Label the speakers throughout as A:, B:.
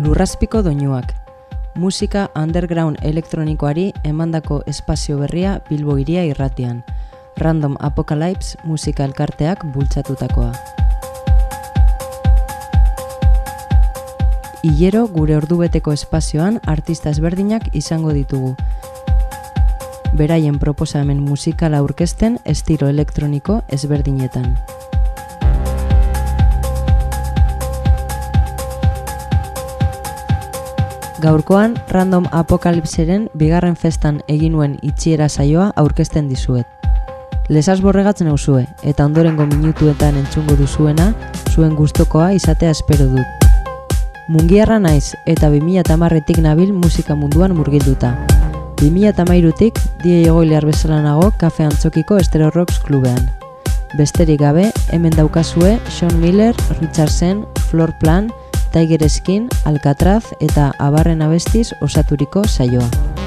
A: Lurrazpiko doinuak. Musika underground elektronikoari emandako espazio berria Bilbo iria irratian. Random Apocalypse musika elkarteak bultzatutakoa. Hilero gure ordubeteko espazioan artista ezberdinak izango ditugu. Beraien proposamen musikala aurkezten estilo elektroniko ezberdinetan. Gaurkoan Random Apokalipseren bigarren festan egin nuen itxiera saioa aurkezten dizuet. Lesas borregatzen nauzue eta ondorengo minutuetan entzungo duzuena zuen gustokoa izatea espero dut. Mungiarra naiz eta 2010etik nabil musika munduan murgilduta. 2013tik die egoilear bezala nago kafe antzokiko Estero Rocks klubean. Besterik gabe, hemen daukazue Sean Miller, Richardson, Floor Plan, Tiger Skin, Alcatraz eta Abarren abestiz osaturiko saioa.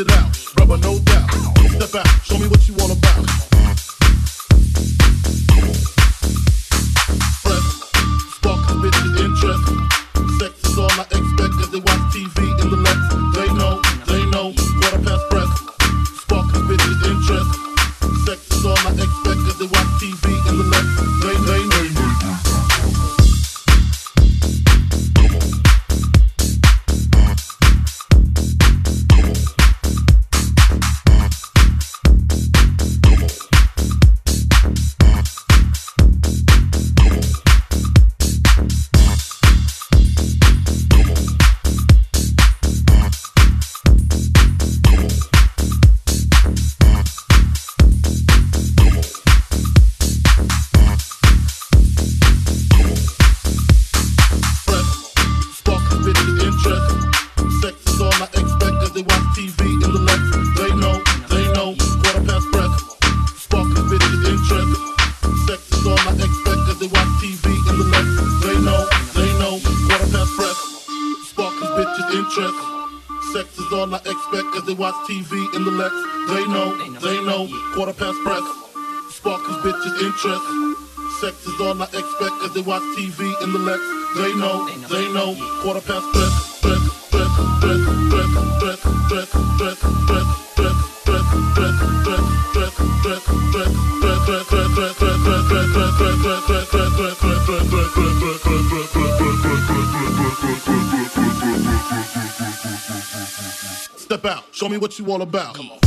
B: it out. Rubber, no doubt. Step out, show me what TV in the Lex. They know, they know. Quarter past threat.
C: Step out, show me what you all about.
D: Come on.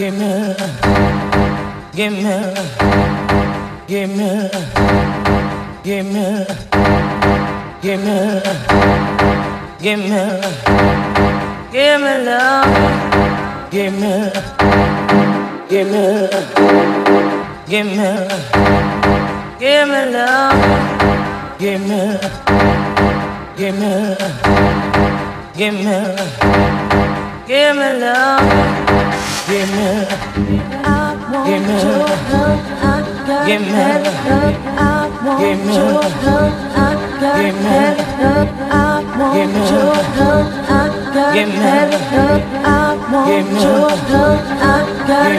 E: Give me, give me, give me, give me, give me, give me, give me love. Give me, give me, give me, give me love. Give me, give me, give me, give me love. Give me I want your love, I got give. I want your love, I got give. I want your love, I got give. I want your love, I got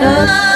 E: give.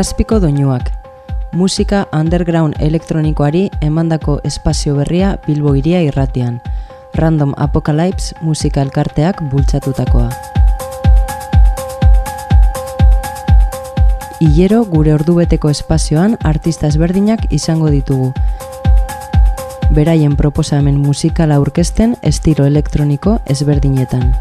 A: Lurrazpiko doinuak. Musika underground elektronikoari emandako espazio berria Bilbo iria irratian. Random Apocalypse musika elkarteak bultzatutakoa. Hilero gure ordubeteko espazioan artista ezberdinak izango ditugu. Beraien proposamen musikala aurkezten estilo elektroniko ezberdinetan.